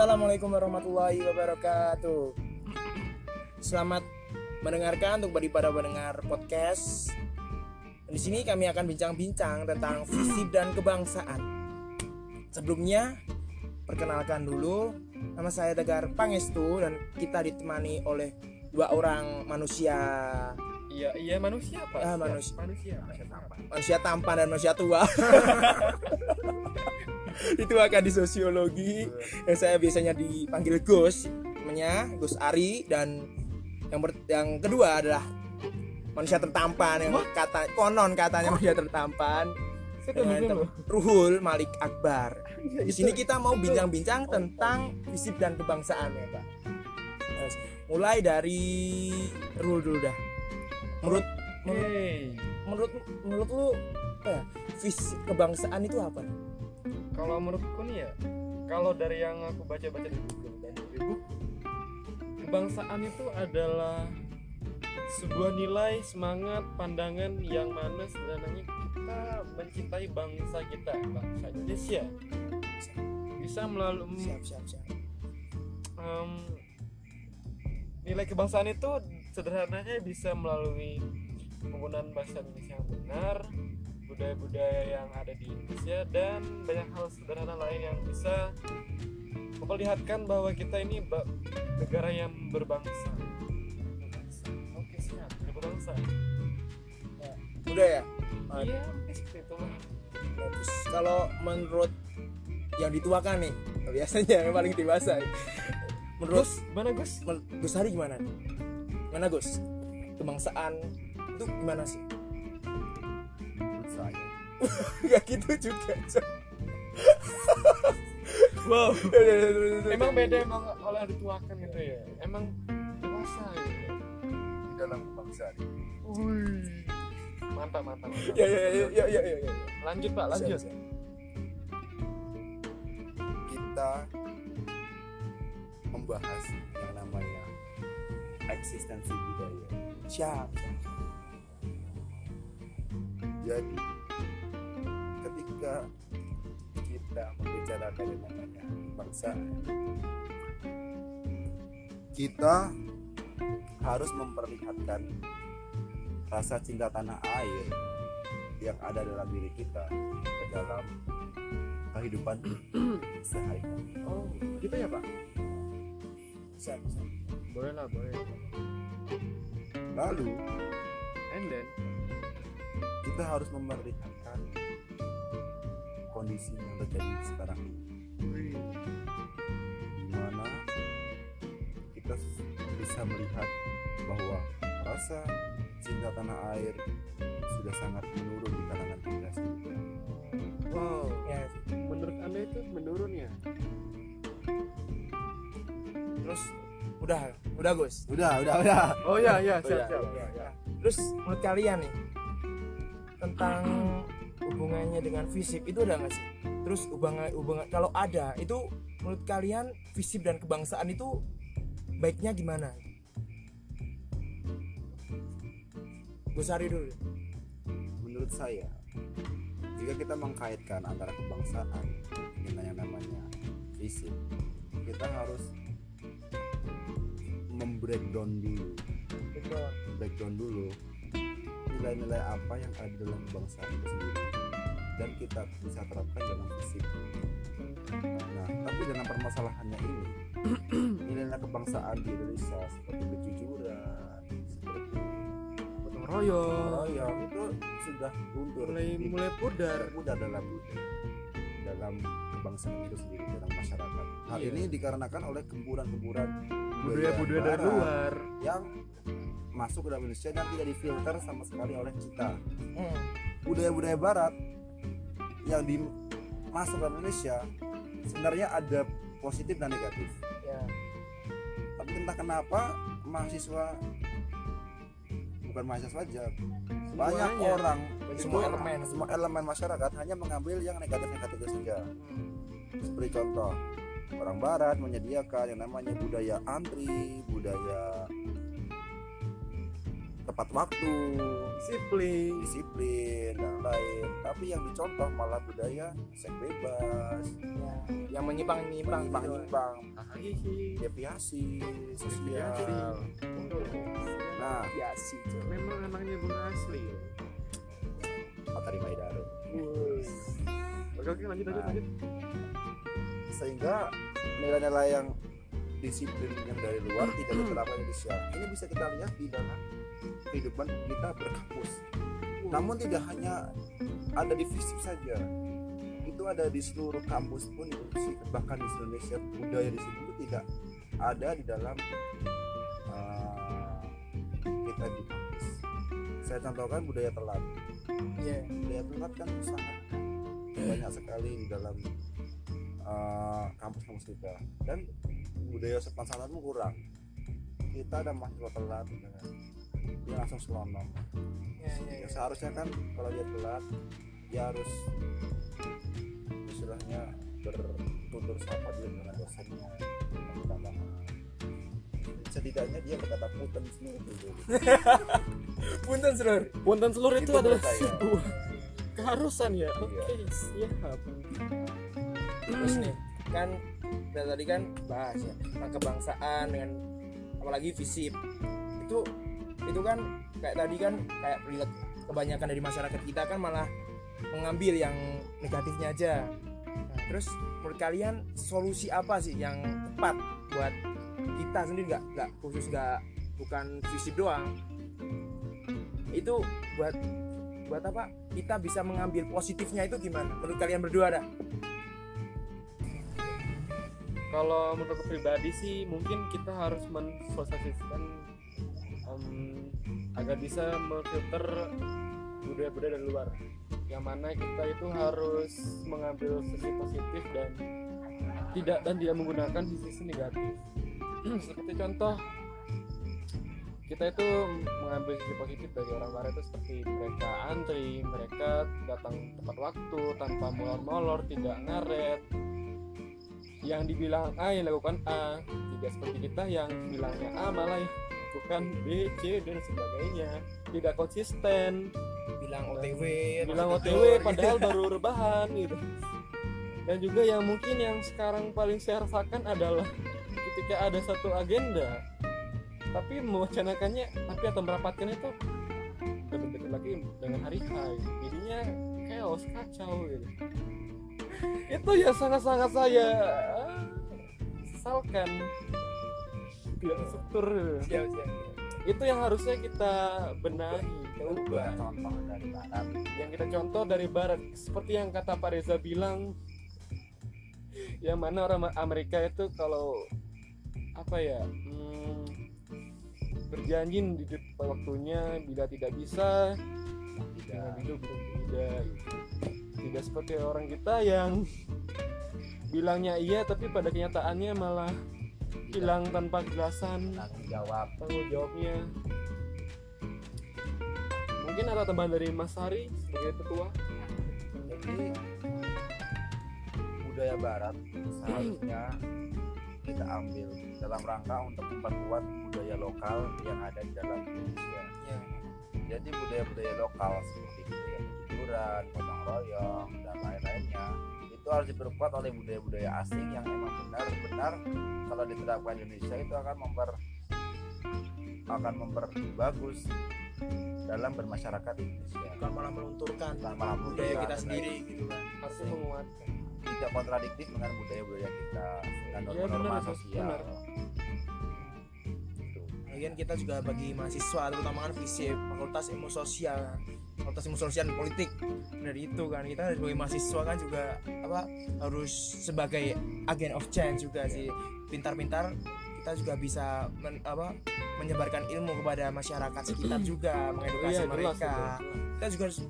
Assalamualaikum warahmatullahi wabarakatuh. Selamat mendengarkan untuk bagi para pendengar podcast. Di sini kami akan bincang-bincang tentang visi dan kebangsaan. Sebelumnya, perkenalkan dulu nama saya Tegar Pangestu dan kita ditemani oleh dua orang manusia Iya, iya manusia pak. Ah, manusia. Manusia. Manusia tampan. manusia tampan dan manusia tua. Itu akan di sosiologi. Yang saya biasanya dipanggil Gus, namanya Gus Ari dan yang ber- yang kedua adalah manusia tertampan yang kata konon katanya manusia tertampan. Dengan Ruhul Malik Akbar. Iya, Di sini kita mau bincang-bincang tentang visi dan kebangsaan ya Pak. Mulai dari Ruhul dulu dah. Menurut menurut menurut menurut lu apa ya visi kebangsaan itu apa kalau menurutku nih ya, kalau dari yang aku baca-baca di Google dan dari buku, kebangsaan itu adalah sebuah nilai, semangat, pandangan yang mana sebenarnya kita mencintai bangsa kita, bangsa Indonesia. Bisa melalui siap siap siap Em, nilai kebangsaan itu sederhananya bisa melalui penggunaan bahasa Indonesia yang benar, budaya-budaya yang ada di Indonesia dan banyak hal sederhana lain yang bisa memperlihatkan bahwa kita ini negara yang berbangsa. Oke siap, berbangsa. udah ya Ah, Iya, mungkin seperti itu lah. Nah, terus kalau menurut yang dituakan nih biasanya yang paling dewasa menurut Gus, mana Gus? Gus Hari gimana gimana Gus kebangsaan itu gimana sih Gak gitu juga Cok. Wow. Emang Emang beda emang kalau yang dituakan gitu ya. Emang dewasa gitu. di dalam kebangsaan Wih. Mantap, mantap. mantap. ya ya ya ya ya ya, ya. Lanjut Pak, lanjut. Siap, siap. kita membahas yang namanya eksistensi budaya siap jadi ketika kita membicarakan yang namanya bangsa kita harus memperlihatkan rasa cinta tanah air yang ada dalam diri kita ke dalam kehidupan sehari-hari. Oh, gitu ya Pak? siap, siap. Boleh lah, boleh. Lalu And then, kita harus memperlihatkan kondisi yang terjadi sekarang ini wih, di mana kita bisa melihat bahwa rasa cinta tanah air sudah sangat menurun di kalangan generasi muda. wow. Ya, Menurut anda itu menurun ya? terus udah udah Gus Udah, udah, udah. Oh iya, Oh, siap, iya, siap. iya, iya. Terus menurut kalian nih tentang hubungannya dengan fisip itu ada nggak sih? Terus hubungan hubungan kalau ada itu menurut kalian fisip dan kebangsaan itu baiknya gimana? Gus Ari dulu. Menurut saya, jika kita mengkaitkan antara kebangsaan dengan yang namanya fisik, kita harus membreakdown dulu breakdown dulu nilai-nilai apa yang ada dalam kebangsaan itu sendiri dan kita bisa terapkan dalam fisik. Nah, tapi dalam permasalahannya ini, nilai-nilai kebangsaan di Indonesia seperti kejujuran, seperti Gotong royong. royong itu sudah luntur, Mulai Di- mulai pudar. mudah dalam dalam kebangsaan itu sendiri dalam masyarakat. Hal Iya. ini dikarenakan oleh gempuran-gempuran Budaya-budaya dari luar. yang masuk ke dalam Indonesia dan tidak difilter sama sekali oleh kita. Hmm. Budaya-budaya barat yang di masuk ke Indonesia sebenarnya ada positif dan negatif. Ya. Tapi entah kenapa mahasiswa bukan mahasiswa saja banyak orang Banyak Semua orang. elemen. semua elemen masyarakat hanya mengambil yang negatif-negatif saja. Seperti contoh orang barat menyediakan yang namanya budaya antri, budaya tepat waktu disiplin disiplin dan lain tapi yang dicontoh malah budaya seks bebas. Ya, yang menyimpang nyimpang menyimpang gitu. nyimpang hihi deviasi sosial nah. Ya sih Cok. memang anaknya bung asli. Ya. Atari Maidaro oke oke lanjut lanjut lanjut. Sehingga nilai-nilai yang disiplin yang dari luar tidak diterapkan di Indonesia ini bisa kita lihat di dalam kehidupan kita berkampus namun tidak hanya ada di FISIP saja itu ada di seluruh kampus pun bahkan di Indonesia budaya di sini itu tidak ada di dalam uh, kita di kampus. Saya contohkan budaya telat. Iya. budaya telat kan sangat banyak sekali di dalam uh, kampus-kampus kita. Dan budaya sopan santun pun kurang. Kita ada mahasiswa telat dengan dia langsung selonong Ya, ya, ya, ya. seharusnya kan kalau dia telat dia harus istilahnya bertutur sapa dulu dengan dosennya setidaknya dia berkata punten semua dulu Punten Surur. Punten seluruh itu, Itu adalah sebuah keharusan ya. Iya. Oke, siap. Terus nih, kan dari tadi kan bahas ya tentang kebangsaan dengan apalagi visip itu itu kan kayak tadi kan kayak relate. Kebanyakan dari masyarakat kita kan malah mengambil yang negatifnya aja. Nah, terus menurut kalian solusi apa sih yang tepat buat kita sendiri? Nggak nggak khusus nggak bukan visip doang. Itu buat buat apa? Kita bisa mengambil positifnya itu gimana? Menurut kalian berdua dah. Kalau menurut pribadi sih mungkin kita harus mensosialisasikan em, agar bisa memfilter budaya-budaya dari luar. Yang mana kita itu harus mengambil sisi positif dan tidak dan tidak menggunakan sisi negatif. Seperti contoh kita itu mengambil sisi positif dari orang barat itu seperti mereka antri, mereka datang tepat waktu tanpa molor-molor, tidak ngaret, yang dibilang A yang lakukan A tidak seperti kita yang bilangnya A malah lakukan B, C dan sebagainya. Tidak konsisten. Bilang OTW bilang OTW padahal baru rebahan gitu. Dan juga yang mungkin yang sekarang paling saya rasakan adalah ketika ada satu agenda tapi mewacanakannya tapi atau merapatkan itu dekat lagi dengan hari H gitu. jadinya chaos kacau gitu. Itu yang sangat-sangat saya ah, sesalkan tidak terstruktur gitu. siap siap. Itu yang harusnya kita benahi. Kita ubah. Contoh dari barat. Yang kita contoh dari barat. Seperti yang kata Pak Reza bilang yang mana orang Amerika itu kalau apa ya hmm, berjanji di depan waktunya bila tidak bisa jangan hidup tidak. Tidak seperti orang kita yang bilangnya iya tapi pada kenyataannya malah hilang tanpa kejelasan. Tanggung jawab. Tanggung jawabnya. Mungkin ada tambahan dari Mas Hari sebagai ketua. Jadi budaya barat seharusnya kita ambil dalam rangka untuk memperkuat budaya lokal yang ada di dalam Indonesia. Ya. Jadi budaya-budaya lokal seperti budaya hiburan, gotong royong dan lain-lainnya harus diperkuat oleh budaya-budaya asing yang emang benar-benar kalau diterapkan di Indonesia itu akan memper akan memperbagus dalam bermasyarakat di Indonesia. Bukan malah melunturkan Bukan malah budaya kita sendiri gitu kan. Harusnya menguatkan. Tidak kontradiktif dengan budaya-budaya kita dengan Iya, norma-norma benar, sosial. benar. Gitu. Lagian kita juga bagi mahasiswa terutama kan FISIP Fakultas Ilmu Sosial Fakultas Ilmu Sosial dan Politik. Dari itu kan kita sebagai mahasiswa kan juga apa harus sebagai agen of change juga sih. Pintar-pintar kita juga bisa men- apa menyebarkan ilmu kepada masyarakat sekitar juga mengedukasi Iya, jelas, mereka. jelas. kita juga harus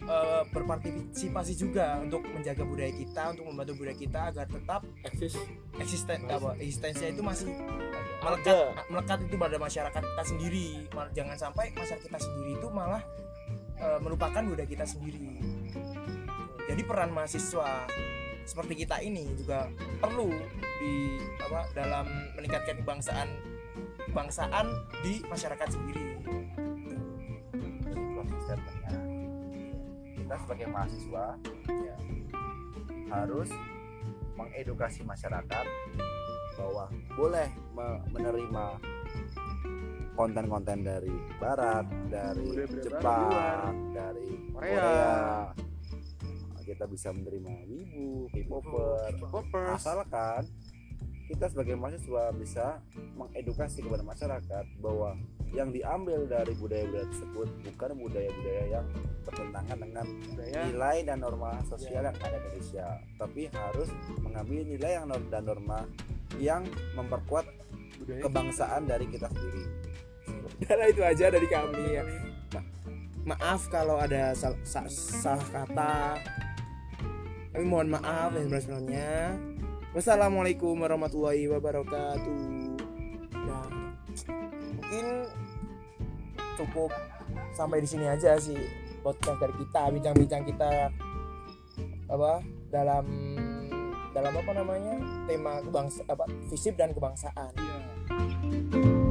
eh, berpartisipasi juga untuk menjaga budaya kita untuk membantu budaya kita agar tetap eksis. eksisten apa eksistensinya itu masih ada. melekat melekat itu pada masyarakat kita sendiri. Jangan sampai masyarakat kita sendiri itu malah uh, melupakan budaya kita sendiri. Jadi peran mahasiswa seperti kita ini juga perlu di apa dalam meningkatkan kebangsaan kebangsaan di masyarakat sendiri. Kita sebagai mahasiswa ya, harus mengedukasi masyarakat bahwa boleh menerima konten-konten dari barat, dari Budaya-budaya Jepang, dari Korea. Korea. Kita bisa menerima wibu, K-popper, asalkan kita sebagai mahasiswa bisa mengedukasi kepada masyarakat bahwa yang diambil dari budaya-budaya tersebut bukan budaya-budaya yang bertentangan dengan budaya. nilai dan norma sosial yang ada di Indonesia tapi harus mengambil nilai yang dan norma yang memperkuat budaya kebangsaan dari kita sendiri Udahlah itu aja dari kami ya. Ma- maaf kalau ada sal- sa- salah kata. Kami mohon maaf yang sebenarnya. Wassalamualaikum warahmatullahi wabarakatuh. Ya, mungkin cukup sampai di sini aja sih podcast dari kita, bincang-bincang kita apa dalam dalam apa namanya tema kebangsa apa visip dan kebangsaan. Iya.